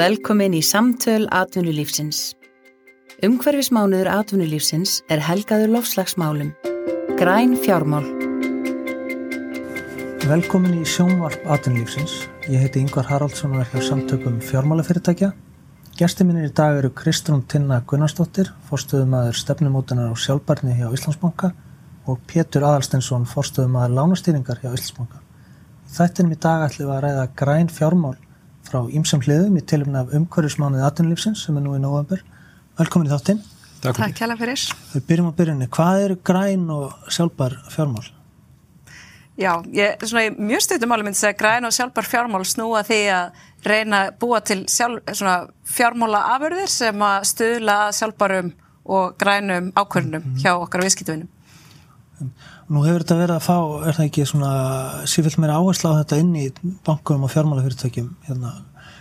Velkomin í samtöl atvinnulífsins. Umhverfismánuður atvinnulífsins er helgaður lofslagsmálum. Græn fjármál. Velkomin í sjónvarp atvinnulífsins. Ég heiti Yngvar Haraldsson og er hjá samtökum fjármálafyrirtækja. Gæsti mínir í dag eru Kristrún Tinna Gunnarsdóttir, forstöðumæður stefnumótunar á sjálfbarni hjá Íslandsbanka og Pétur Aðalstensson, forstöðumæður lánastýringar hjá Íslandsbanka. Í þættinum í dag ætlum við að ræða græn fjármál frá ýmsum hliðum í tilumni af umhverfismánuði atvinnulífsins sem er nú í november. Velkomin í þáttinn. Takk, Takk hjá fyrir. Við byrjum á byrjunni. Hvað eru græn og sjálfbar fjármál? Já, ég, svona, mjög stundum áli myndi segja að græn og sjálfbar fjármál snúa því að reyna að búa til sjálf, svona, fjármála afurðir sem að stuðla sjálfbarum og grænum ákvörnum mm -hmm. hjá okkar viðskiptuvinum. Nú hefur þetta verið að fá, er það ekki svona sífilt meira áherslu á þetta inn í bankum og fjármálafyrirtækjum hérna.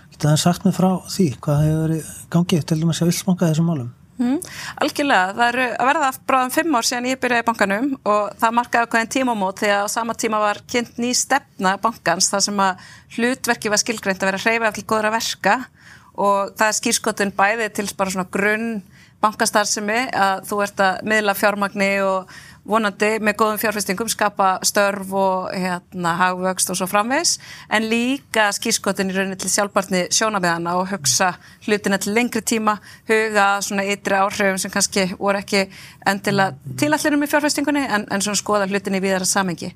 Geta það sagt mig frá því hvað hefur verið gangið til dæmis að vilsbanka þessum málum? Mm, algjörlega, það eru að verða bráðum fimm ár síðan ég byrjaði í bankanum og það markaði okkur en tímamót að á sama tíma var kynnt ný stefna bankans þar sem að hlutverki var skilgreint að vera hreyfað til góðra verka og það er skýrskotun bæði til bara svona grunn bankastarðsemi að þú ert að miðla fjármagni og vonandi með góðum fjárfestingum skapa störf og hérna hagvöxt og svo framvegs en líka skýrskotin í rauninni til sjálfbarni sjónabeðana og hugsa hlutina til lengri tíma, huga svona ytri áhrifum sem kannski voru ekki endilega tilallirum í fjárfestingunni en, en svona skoða hlutinni í viðara samengi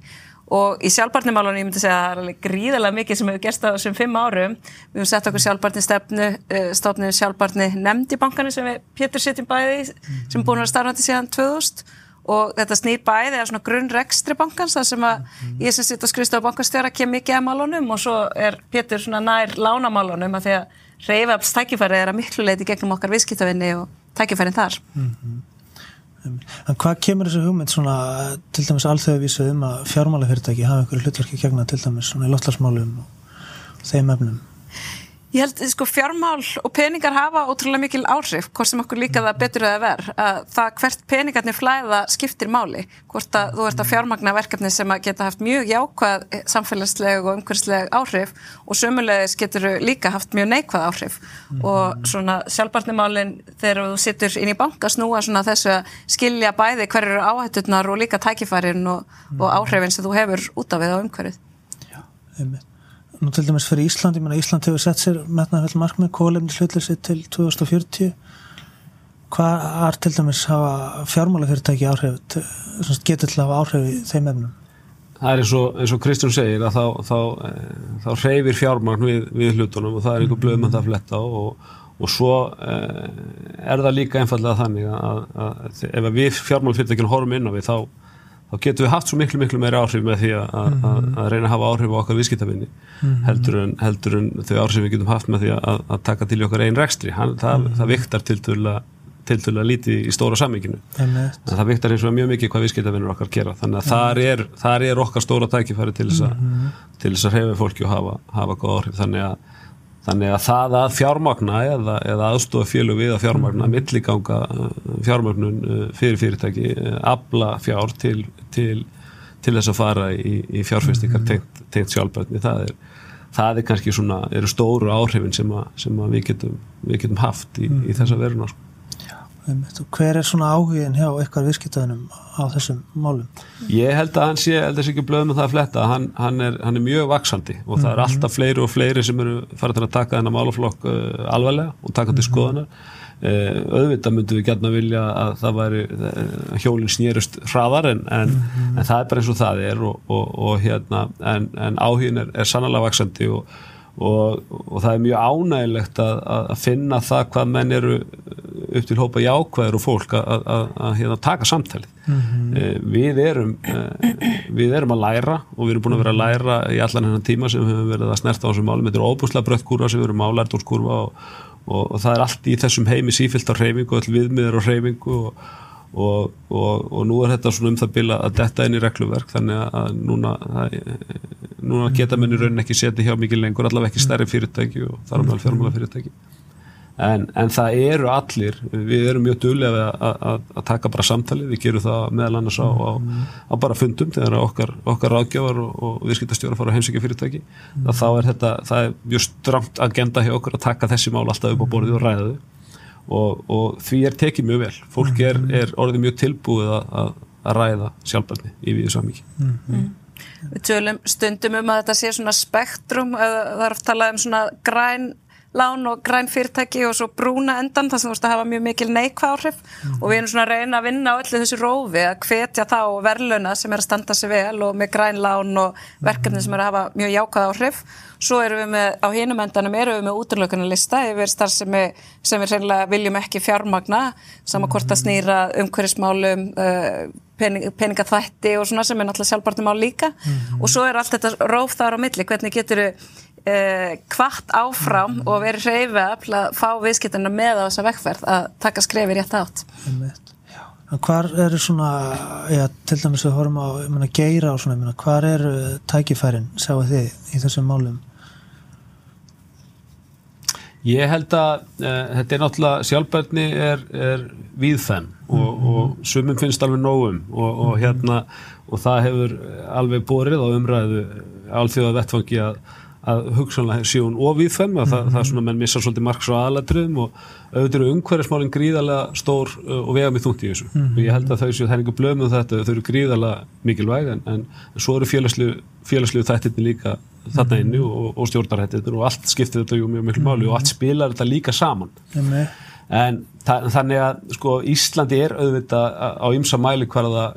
og í sjálfbarnimálunum ég myndi segja að það er gríðarlega mikið sem hefur gerst á þessum fimm árum. Við höfum sett okkur sjálfbarni stefnu uh, stofnum sjálfbarni nefnd í bankanu sem við Pétur sittum bæði sem búin að vera starfandi síðan 2000 og þetta snýr bæði af svona grunnrekstri bankans það sem að mm. ég sem sitt á bankastjóra kem mikið að málunum og svo er Pétur svona nær lánamálunum að því að reyfabs tækifæri er að miklu leiti gegnum okkar viðskiptavinni og tækifærin þar mm -hmm. En hvað kemur þessu hugmynd svona til dæmis alþjóðavísu um að fjármálafyrirtæki hafa einhverju hlutverki gegna til dæmis svona í lottlarsmálum og þeim efnum? Ég held, sko, fjármál og peningar hafa ótrúlega mikil áhrif, hvort sem okkur líka það betur að ver, að það hvert peningarnir flæða skiptir máli, hvort að þú ert að fjármagna verkefni sem að geta haft mjög jákvæð samfélagsleg og umhverfsleg áhrif og sömulegis getur líka haft mjög neikvæð áhrif mm -hmm. og svona sjálfbarnimálinn þegar þú sittur inn í banka snúa svona þessu að skilja bæði hverju eru áhætturnar og líka tækifærin og, mm -hmm. og áhrifin sem þú hefur út af við á umhverfið. Já, einmitt nú til dæmis fyrir Ísland, ég menna Ísland hefur sett sér metnaðveld markmið, kólefni hlutleysi til 2040 hvað er til dæmis hafa fjármálafyrirtæki áhrif getur til að hafa áhrif í þeim efnum? Það er eins og, eins og Kristján segir að þá, þá, þá reyfir fjármagn við, við hlutunum og það er einhver blöðum að það fletta og, og svo eh, er það líka einfallega þannig að, að, að ef við fjármálafyrirtækinu horfum inn á við þá þá getum við haft svo miklu miklu meira áhrif með því að, mm -hmm. að reyna að hafa áhrif á okkar viðskiptafinni mm -hmm. heldur, heldur en þau áhrif við getum haft með því að, taka til okkar einn rekstri Hann, það, mm -hmm. það viktar til dæla lítið í stóra samminginu en það viktar eins og mjög mikið hvað viðskiptafinnur okkar gera þannig að þar er, þar er okkar stóra tækifæri til þess að mhm. til þess að hefur fólki og hafa, hafa góð áhrif þannig að Þannig að það að fjármagna eða, eða aðstofa fjölu við að fjármagna, mm. milliganga uh, fjármagnun uh, fyrir fyrirtæki, uh, abla fjár til, til, til þess að fara í, í fjárfestingar mm. tengt, tengt sjálfbærni, það er, það er kannski svona, eru stóru áhrifin sem, að, sem að við, getum, við getum haft í, mm. í þessa veruna. Sko. Hver er svona áhugin hjá ykkar viðskiptaðunum á þessum málum? Ég held að hann sé, held að það sé ekki blöð með það að fletta, hann, hann, er, hann er mjög vaksandi og það er mhm. alltaf fleiri og fleiri sem eru farið til að taka þennan málaflokk uh, alvarlega og taka til -hmm. skoðanar uh, auðvitað myndum við gætna vilja að það væri uh, hjólinn snýrust hraðar en, en, -hmm. en það er bara eins og það er og, og, og hérna, en, en áhugin er, er sannlega vaksandi og Og, og það er mjög ánægilegt að, að finna það hvað menn eru upp til hópa jákvæður og fólk að, að, að hérna, taka samtalið mm -hmm. við erum við erum að læra og við erum búin að vera að læra í allan hennan tíma sem við höfum verið að snerta á þessum málum, þetta er óbúslega bröttkurva sem við erum álærtórskurva og, og, og það er allt í þessum heimi sífilt á reyfingu og viðmiður á reyfingu og Og, og, og nú er þetta svona um það bila að detta inn í regluverk þannig að núna, það, núna geta menn í raunin ekki setið hjá mikið lengur allavega ekki stærri fyrirtæki og þar meðal fjármála fyrirtæki En, en það eru allir, við erum mjög duglega að, að, að taka bara samtali, við gerum það meðal annars á, á, á bara fundum þegar okkar, okkar ráðgjafar og, og viðskiptastjóra fara að heimsækja fyrirtæki mm. þá er þetta, það er mjög stramt agenda hjá okkur að taka þessi mál alltaf upp á borðið og ræða þau og, og því er tekið mjög vel, fólk er, er orðið mjög tilbúið að, að ræða sjálfbarni í við samíki mm. mm. Við tölum stundum um að þetta sé svona spektrum, það er oft talað um svona græn lán og græn fyrirtæki og svo brúna endan þar sem þú veist að hafa mjög mikil neikvæð áhrif mm. og við erum svona að reyna að vinna á öllu þessu rófi að hvetja þá verðluna sem er að standa sig vel og með græn lán og verkefni sem er að hafa mjög jákvæð áhrif svo erum við með, á hinum endanum erum við með útlökunarlista yfir starf sem við, sem við reynilega viljum ekki fjármagna saman hvort að snýra umhverfismálum uh, pening, peningaþvætti og svona sem er náttúrulega sjálfbartum á líka mm. og svo er allt þetta róf þar á milli, hvernig getur við eh, kvart áfram og verið hreyfið að fá viðskiptuna með á þessa vekkferð að taka skrefi rétt átt. Hvar eru svona já, til dæmis við horfum á myna, geira og svona, myna, hvar eru tækifærin sjáu þið í þessum málum? Ég held að uh, þetta er náttúrulega sjálfbærni er, er víðfenn og, mm -hmm. og sumum finnst alveg nógum og, og hérna og það hefur alveg borið á umræðu alþjóða vettfangi að að hugsanlega séu hún ofíðfem að mm -hmm. það, er svona menn missa svolítið margs á aðladriðum og auðvitað eru umhverfismálinn gríðarlega stór og vega með þúnt í þessu mm -hmm. og ég held að þau séu það er einhver blöð með þetta þau eru gríðarlega mikilvæg en, en, svo eru félagslegu þættirni líka þarna inni og, og stjórnarhættirnir og allt skiptir þetta jú mjög miklu máli og allt spilar þetta líka saman mm -hmm. en þannig að sko Íslandi er auðvitað á ymsa mæli hverða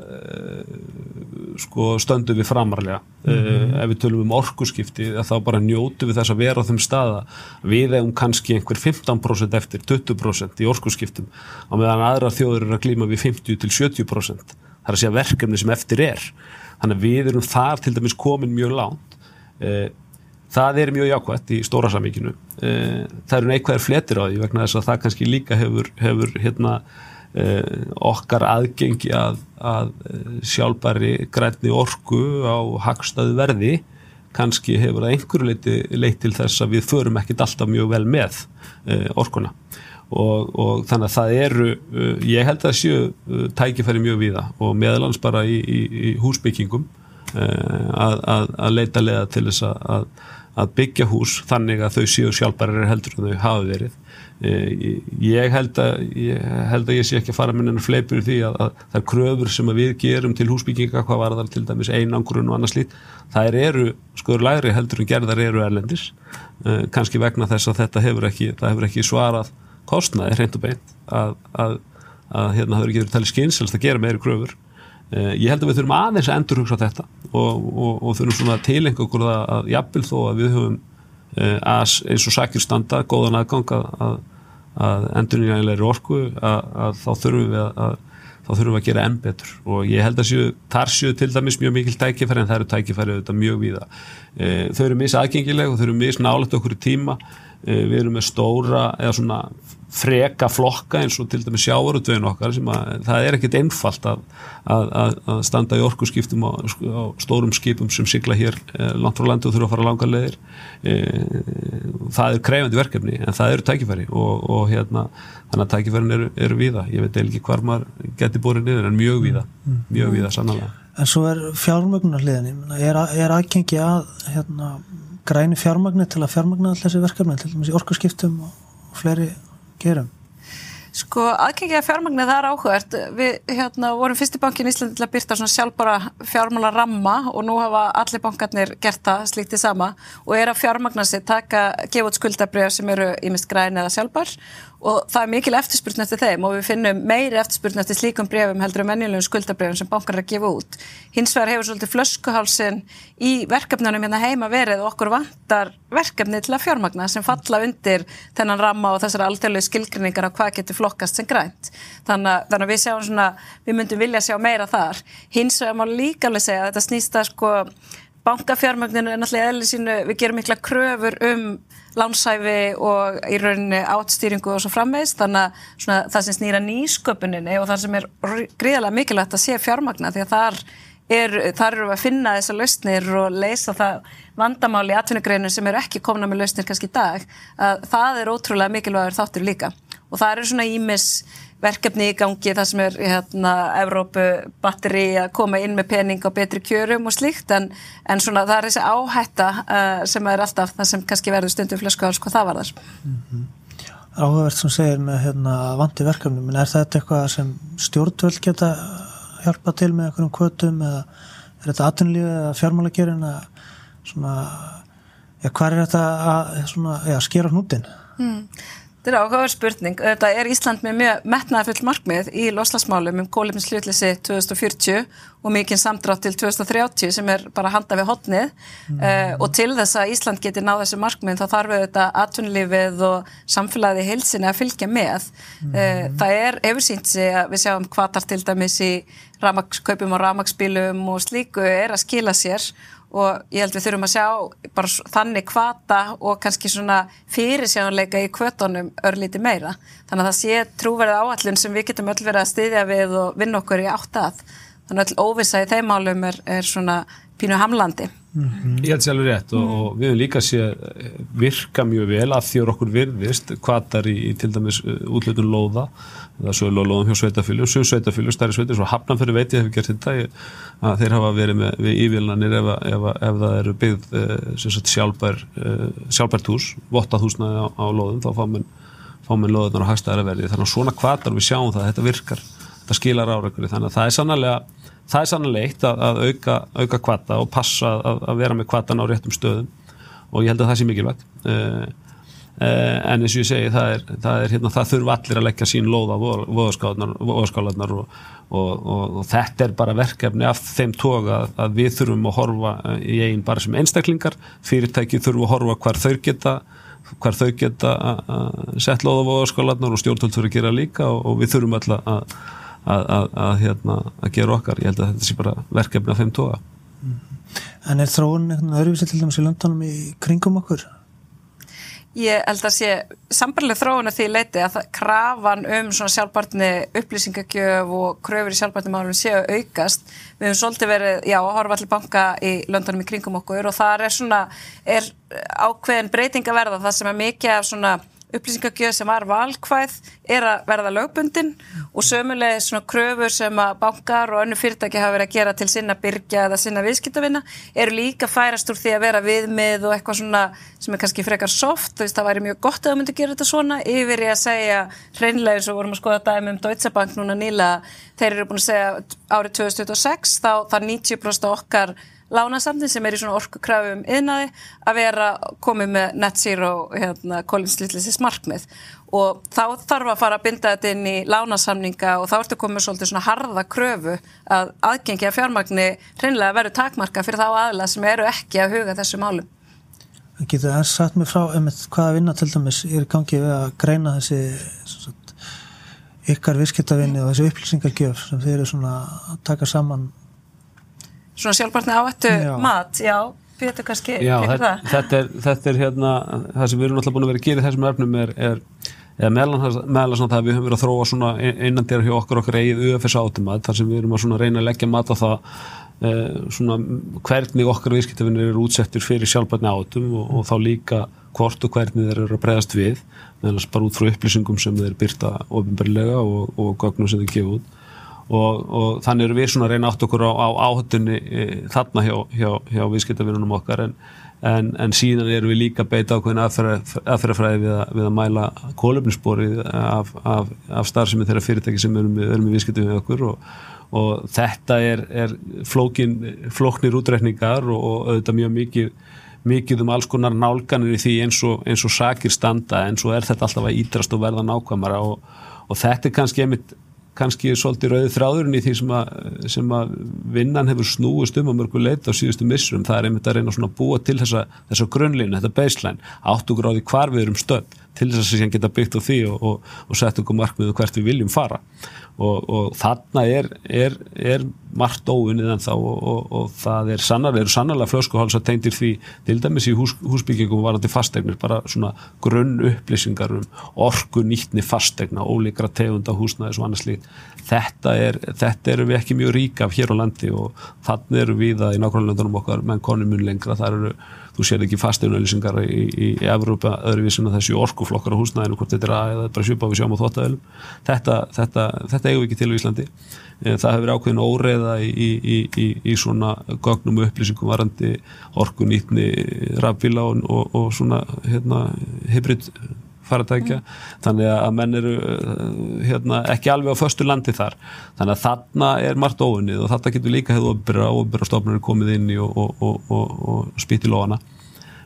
sko, stöndu við framarlega. Mm -hmm. uh, ef við tölum um orkuskipti þá bara njótu við þess að vera á þeim staða. Við hefum kannski einhver 15% eftir 20% í orkuskiptum á meðan aðra þjóður eru að glíma við 50-70% það er að segja verkefni sem eftir er. Þannig að við erum þar til dæmis komin mjög lánt uh, það er mjög jákvæmt í stóra samíkinu uh, það eru neikvæðir fletir á því vegna þess að það kannski líka hefur, hefur hérna Eh, okkar aðgengi að, að eh, sjálfbæri grænni orku á hagstaðu verði kannski hefur það einhverju leiti leitt til þess að við förum ekkit alltaf mjög vel með uh, orkuna. Og, og þannig að það eru ég held að séu tækifæri mjög viða og meðalans bara í, í, í húsbyggingum að, að, að leita leða til þess að, að byggja hús þannig að þau séu sjálfbæri heldur en þau hafi verið. Eh, ég held að ég, held að ég sé ekki að fara með hennar fleipur því að, að það er kröfur sem við gerum til húsbygginga, hvað var það til dæmis einangrun og annars lít, það eru skoður læri heldur en gerðar eru erlendis. Eh, kannski vegna þess að þetta hefur ekki, hefur ekki svarað kostnaði hreint og beint að, að, að hérna það verður ekki verið talið skynselst að gera meiri kröfur ég held að við þurfum aðeins að endur hugsa þetta og, og, og þurfum svona að tilenga okkur að jafnvel þó að við höfum Eh, að eins og sækir standa góðan aðgang að, að endurnýjanlegri orku að, að þá þurfum við að þá þurfum við að gera enn betur. Og ég held að séu, þar séu til dæmis mjög mikil tækifæri en það eru tækifæri auðvitað mjög víða. E, þau eru mis aðgengileg og þau eru mis nálægt okkur í tíma. E, við erum með stóra eða svona freka flokka eins og til dæmis sjávarutvegin okkar sem að það er ekkit einfalt að, að, að standa í orkuskiptum á, á stórum skipum sem sigla hér eh, langt frá landu og þurfa að fara langa leðir eh, það er krefandi verkefni en það eru tækifæri og, og hérna þannig að tækifærin eru, eru víða. Ég veit ekki hvar maður geti búið niður en mjög víða, mjög víða sannlega En svo er fjármögnarliðin er, er aðgengi að hérna, græni fjármagni til að fjármagna allir þessi verkefni til dæmis í orkuskiptum og fleiri gerum? Sko aðgengið að fjármagnir það er áhugert. Við hérna, vorum fyrst í bankin í Íslandi til að byrta svona sjálfbara fjármála ramma og nú hafa allir bankarnir gert það slítið sama og er að fjármagna sig taka, gefa út skuldabrjöf sem eru í mist græn eða sjálfbar og það er mikil eftirspurn eftir þeim og við finnum meiri eftirspurn eftir slíkum brefum heldur en menjulegum skuldabrefum sem bankar er að gefa út. Hins vegar hefur svolítið flöskuhálsin í verkefnunum hérna heima verið og okkur vantar verkefni til að fjármagna sem falla undir þennan ramma og þessar alþjóðlega skilgrinningar á hvað getur flokkast sem grænt. Þannig, þannig að við sjáum svona, við myndum vilja sjá meira þar. Hins vegar má líka alveg segja að þetta snýst að sko bankafjármögninu er náttúrulega eðli sínu, við gerum mikla kröfur um lánsæfi og í rauninni átstýringu og svo frammeist þannig að það sem snýra nýsköpuninni og það sem er gríðarlega mikilvægt að sé fjármagna því að þar er, eru við að finna þessar lausnir og leysa það vandamál í atvinnugreinu sem eru ekki komna með lausnir kannski í dag, að það er ótrúlega mikilvægur þáttur líka og það eru svona ímis verkefni í gangi þar sem er hérna Evrópu batteri að koma inn með pening á betri kjörum og slíkt en, en svona það er þessi áhætta uh, sem er alltaf það sem kannski verður stundum flösku á sko það var þar mm -hmm. Áhugavert sem segir með hérna, vandi verkefnum, en er þetta eitthvað sem stjórnvöld geta hjálpa til með einhverjum kvötum eða er þetta atvinnlífið eða fjármálagerinn eða svona, já hvað er þetta að, svona, já, skera hnútin? Mm. Þetta er áhugaverð spurning. Þetta er Ísland með mjög metnaðafullt markmið í loslasmálum um kólefnins hlutleysi 2040 og mikinn samdrátt til 2030 sem er bara handa við hotnið mm. uh, og til þess að Ísland geti náð þessu markmið þá þarf þetta atvinnlífið og samfélagið heilsinni að fylgja með. Mm. Uh, það er efursýnt sig að við sjáum hvaðar til dæmis í ramagskaupum og ramagsbílum og slíku er að skila sér og ég held við þurfum að sjá bara þannig kvata og kannski svona fyrirsjánleika í kvötunum örlíti meira. Þannig að það sé trúverðið áallun sem við getum öll verið að styðja við og vinna okkur í átt að. Þannig að öll óvisa í þeim álum er, er svona pínu hamlandi. Mm -hmm. Ég held sér alveg rétt og, mm. og við hefum líka sé virka mjög vel að þjóður okkur virðist kvatar í, í til dæmis uh, útlutun lóða það er sögulega lóðum hjá sveitafylgjum, sögur sveitafylgjum, stærri sveitafylgjum, svo hafnanferði veit ég hef gert þetta að þeir hafa verið með, við ívilnanir ef, ef, ef það eru byggð uh, sjálfbær, uh, sjálfbært hús, vottað húsnaði á, á lóðum, þá fá menn, menn lóðunar á hagstæðara verði, þannig að svona kvatar við sjáum það, þetta virkar, þetta skilar ára þannig að það er sannlega það er sannlega eitt að, að auka, auka kvata og passa að, að vera með kvatan á réttum stöðum. Og ég held að það sé mikilvægt. Uh, uh, en eins og ég segi það, er, það, er, hérna, það þurfa allir að leggja sín lóð á voðaskálanar og, og, og, og þetta er bara verkefni af þeim toga að við þurfum að horfa í einn bara sem einstaklingar. Fyrirtæki þurfum að horfa hvar þau geta hvar þau geta sett lóð á voðaskálanar og stjórnvöld þurfum að gera líka og við þurfum alltaf að að, að, að, hérna, að gera okkar ég held að þetta sé bara verkefni af þeim toga En er þróun eitthvað öðruvísi til dæmis í löndunum í kringum okkur? Ég held að sé sambarlega þróun að því leiti að krafan um svona sjálfbarni upplýsingagjöf og kröfur í sjálfbarni málum séu aukast. Við hefum svolítið verið, já, að horfa allir banka í löndunum í kringum okkur og það er svona, er ákveðin breyting að verða það sem er mikið af svona upplýsingagjöð sem var valkvæð er að verða lögbundin og sömulega svona kröfur sem að bankar og önnu fyrirtæki hafa verið að gera til sinna byrja eða sinna viðskiptavinna eru líka færast úr því að vera viðmið og eitthvað svona sem er kannski frekar soft, þú veist það væri mjög gott að það myndi gera þetta svona. Yfir í að segja hreinlega eins og vorum að skoða dæmi um Deutsche Bank núna nýla, þeir eru búin að segja árið 2026 þá þar 90% okkar lánasamni sem er í svona orkukrafum yðnaði að vera komið með net zero hérna, kólinslýtlisis markmið og þá þarf að fara að binda þetta inn í lánasamninga og þá ertu komið svolítið svona harða kröfu að aðgengi að fjármagni hreinlega verður takmarka fyrir þá aðla sem eru ekki að huga þessu málum. Getur það satt mig frá um hvaða vinna til dæmis er gangið við að greina þessi sagt, ykkar visskiptavinni og þessi upplýsingargjöf sem þeir eru svona að taka saman svona sjálfbarni áhættu mat, já Pétur kannski, já, þetta, þetta, er, þetta er hérna, það sem við erum alltaf búin að vera að gera í þessum efnum er, er eða meðlan svona það að við höfum verið að þróa svona einan dýra hjá okkur okkar eigið UFS átumat, þar sem við erum að svona reyna að leggja mat á það eh, svona hvernig okkar viðskiptafinnir eru útsettir fyrir sjálfbarni átum og, og þá líka hvort og hvernig þeir eru að bregðast við meðan bara út frá upplýsingum sem þeir byrta ofinbarlega og, og gögnum sem þeir gefa út og, og þannig eru við svona að reyna átt okkur á, á áhuttunni e, þarna hjá, hjá, hjá viðskiptavinnunum okkar. En, en, en síðan eru við líka beita ákveðin aðferðafræði við, við að mæla kólöfninsborið af, af, af starfsemi þeirra fyrirtæki sem erum við, við viðskiptavinnum okkur. Og, og þetta er, er flókin, flóknir útreikningar og, og auðvitað mjög mikið mikið um alls konar nálganir í því eins og, eins og sakir standa en svo er þetta alltaf að ídrast og verða nákvæmara. Og, og þetta er kannski einmitt kannski svolítið rauðið þráðurinn í því sem að, sem að vinnan hefur snúist um að mörgu leita á síðustu missurum. Það er einmitt að reyna að búa til þessa, þessa grunnlínu, þetta baseline, áttugur á því hvar við erum stödd, til þess að síðan geta byggt á því og, og, og setja okkur markmiðu um hvert við viljum fara og, og þarna er, er, er margt óunnið en þá og það er sannarlega, sannarlega flöskuháls að tengtir því til dæmis í hús, húsbyggingum varandi fastegnir, bara svona grunn upplýsingar um orgu nýttni fastegna, ólíkra tegunda húsnaðis og annars líkt. Þetta er þetta eru við ekki mjög rík af hér á landi og þannig eru við að í nákvæmlega löndunum okkar menn konum mun lengra, það eru þú sér ekki fastegnauðlýsingar í, í, í Evrópa öðruvísum að þessi orkuflokkar á húsnæðinu hvort þetta er að eða bara sjupa við sjáum á þóttaðilum þetta, þetta, þetta eigum við ekki til í Íslandi. Eh, það hefur ákveðin óreiða í, í svona gögnum upplýsingum varandi orkunýtni rafbíla og, og, og svona hérna, hybrid faratækja, mm. þannig að menn eru hérna, ekki alveg á förstu landi þar, þannig að þarna er margt óunnið og þetta getur líka hefur ofbyrra ofbyrra stofnarnir komið inn í og, og, og, og spýtt í lofana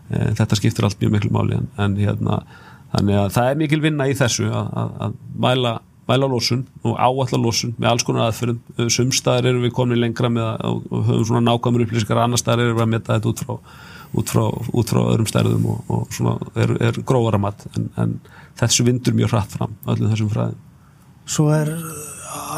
e, þetta skiptir allt mjög miklu máli en, hérna, þannig að það er mikil vinna í þessu að, að, að mæla mæla lósun og áallar lósun með alls konar aðferðum, sumstaðar eru við komin lengra með að höfum svona nákvæmur upplýsingar, annar staðar eru við að metta þetta út frá út frá, út frá öðrum stærðum og, og svona er, er gróðara mat en, en þessu vindur mjög hratt fram öllum þessum fræðum. Svo er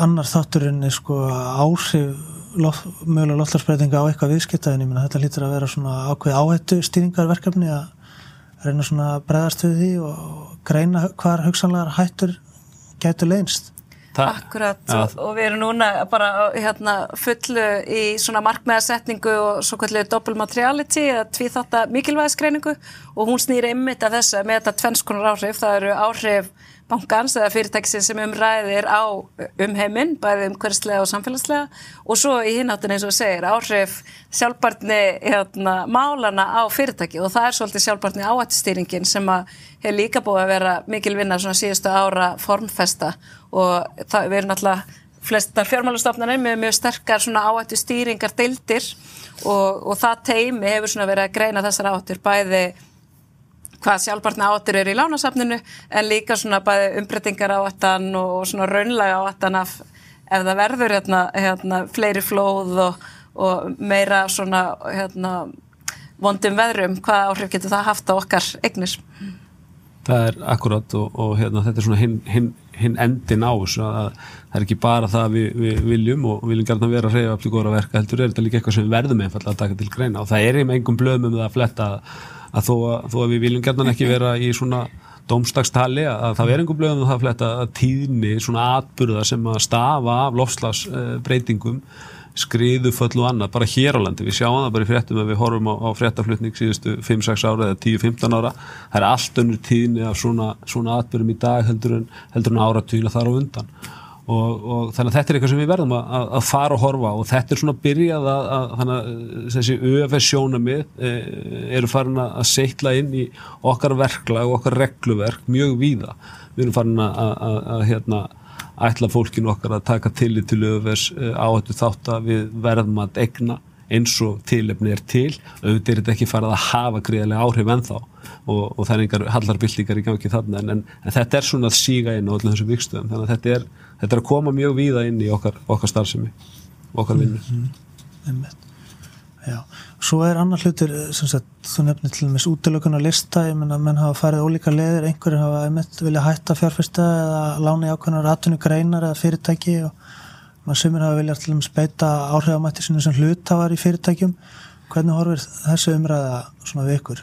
annar þátturinn sko áhrif lof, mögulega loftlarsbreytinga á eitthvað viðskiptaðin, ég menna þetta lítur að vera svona ákveð áhættu stýringarverkefni að reyna svona bregðast við því og greina hvar hugsanlegar hættur getur leinst. Akkurat og, og við erum núna bara hérna, fullu í svona markmiðarsetningu og svo kallið double materiality eða tvíþátta mikilvæðisgreiningu og hún snýri ymmit af þess að með þetta tvennskonar áhrif, það eru áhrif bankans eða fyrirtæksin sem umræðir á umheiminn, bæði umhverfslega og samfélagslega. Og svo í hináttin eins og segir áhrif sjálfbarni hérna, málana á fyrirtæki og það er svolítið sjálfbarni áhættistýringin sem að hefur líka búið að vera mikil vinna svona síðustu ára formfesta. Og það, við erum alltaf flestar fjármálastofnarnir með mjög sterkar svona áhættistýringar deildir og, og það teimi hefur svona verið að greina þessar áhættur bæði hvað sjálfbarna áttur er í lánasafninu en líka svona bæði umbreytingar áttan og svona raunlega áttan af ef það verður hérna, hérna fleiri flóð og, og meira svona hérna vondum veðrum, hvað áhrif getur það haft á okkar eignir? Það er akkurat og, og hérna þetta er svona hinn hin, hin endin á þessu að það er ekki bara það við, við viljum og viljum gæta að vera að reyja upp til góðra verka heldur er þetta líka eitthvað sem verðum einfallega að taka til greina og það er einhverjum engum blöðum um það að fletta að að þó að, þó að við viljum gerðan ekki vera í svona domstagstali að það einhver blöðum það að fletta að tíðni svona atbyrða sem að stafa af lofslagsbreytingum skriðuföll og annað, bara hér á landi. Við sjáum það bara í fréttum að við horfum á, á fréttaflutning síðustu 5-6 ára eða 10-15 ára. Það er allt önnur tíðni af svona, svona atbyrðum í dag heldur en, heldur en áratvíla þar á undan og, og þannig að þetta er eitthvað sem við verðum að, að fara og horfa og þetta er svona byrjað að, að þannig að þessi UFS sjónamið e, eru farin að seitla inn í okkar verkla og okkar regluverk mjög víða. Við erum farin að, að hérna ætla fólkinu okkar að taka tillit til UFS e, áhættu þátt að við verðum að egna eins og tilefni er til. Auðvitað er þetta ekki farið að hafa gríðarlega áhrif ennþá og, og það er einhver hallarbyltingar í gangi þarna en, en, en þetta er svona að síga inn á öllum þessum vikstöðum þannig að þetta er, þetta er að koma mjög víða inn í okkar, okkar starfsemi okkar vinnu. Mm -hmm. Já, svo er annar hlutur sem sagt, þú nefnir til og meins útlökun og lista, ég menna, menn hafa farið ólíka leðir, einhverjir hafa einmitt vilja hætta fjárfesta eða lána í ákveðnar ratunu greinar eða fyrirtæki og maður sumir hafa viljað til meins beita áhrifamætti sem hlutafar í fyrirtækjum hvernig horfir þessu umræða svona við ykkur?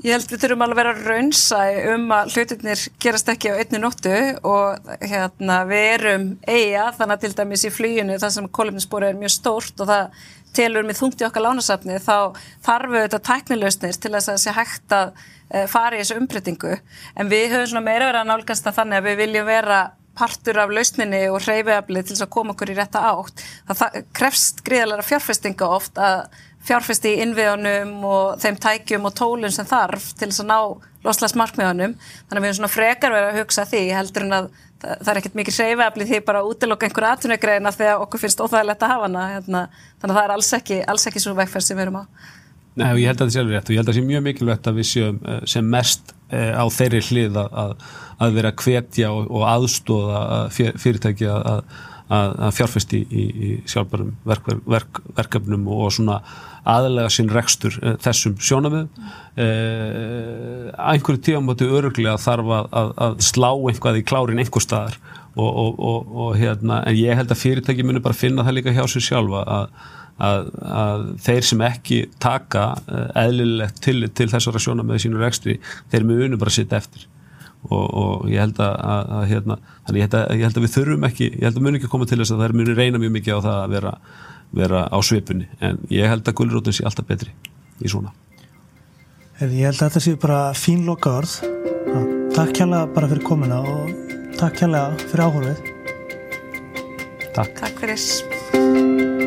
Ég held við þurfum alveg að vera raunsæ um að hlutirnir gerast ekki á einni nóttu og hérna við erum eiga þannig að til dæmis í flýjunu þar sem kolumnispóri er mjög stórt og það telur með þungti okkar lánasafni þá þarf við þetta tæknileusnir til þess að sé hægt að eh, fara í þessu umbreytingu en við höfum svona meira verið að nálgast að þannig að við viljum vera partur af lausninni og hreyfiðablið til þess að koma okkur í rétta átt. Það krefst gríðalega fjárfestinga oft að fjárfesti í innviðunum og þeim tækjum og tólun sem þarf til þess að ná loslasmarkmiðunum. Þannig að við erum svona frekar verið að hugsa því heldur en að það er ekkert mikið hreyfiðablið því bara að útiloka einhverja aðtunagreina þegar okkur finnst óþægilegt að hafa hana. Hérna. Þannig að það er alls ekki, alls ekki svo vegferð sem við erum á. Nei, ég held að það sé alveg rétt. Og ég held að það sé mjög mikilvægt að við séum eh, sem mest eh, á þeirri hlið að, að vera hvetja og, og aðstóða fyrirtæki að, að, fjárfesti í, í sjálfbærum verk, verk, verkefnum og svona aðlega sinn rekstur þessum sjónamið uh, einhverju tíamóti öruglega þarf að, að slá einhvað í klárin einhver staðar og, og, og, og hérna, en ég held að fyrirtæki muni bara finna það líka hjá sér sjálfa að Að, að þeir sem ekki taka eðlilegt til, til þessara sjóna með sínur ekstri, þeir munu bara sitta eftir. Og, ég held að, að, hérna, þannig ég ég held að við þurfum ekki, ég held að muni ekki koma til þess að það muni reyna mjög mikið á það að vera, vera á svipunni, en ég held að gulrótin sé alltaf betri í svona. Ég held að þetta sé bara fín loka orð Takk kjærlega bara fyrir komina og takk kjærlega fyrir áhórið Takk Takk fyrir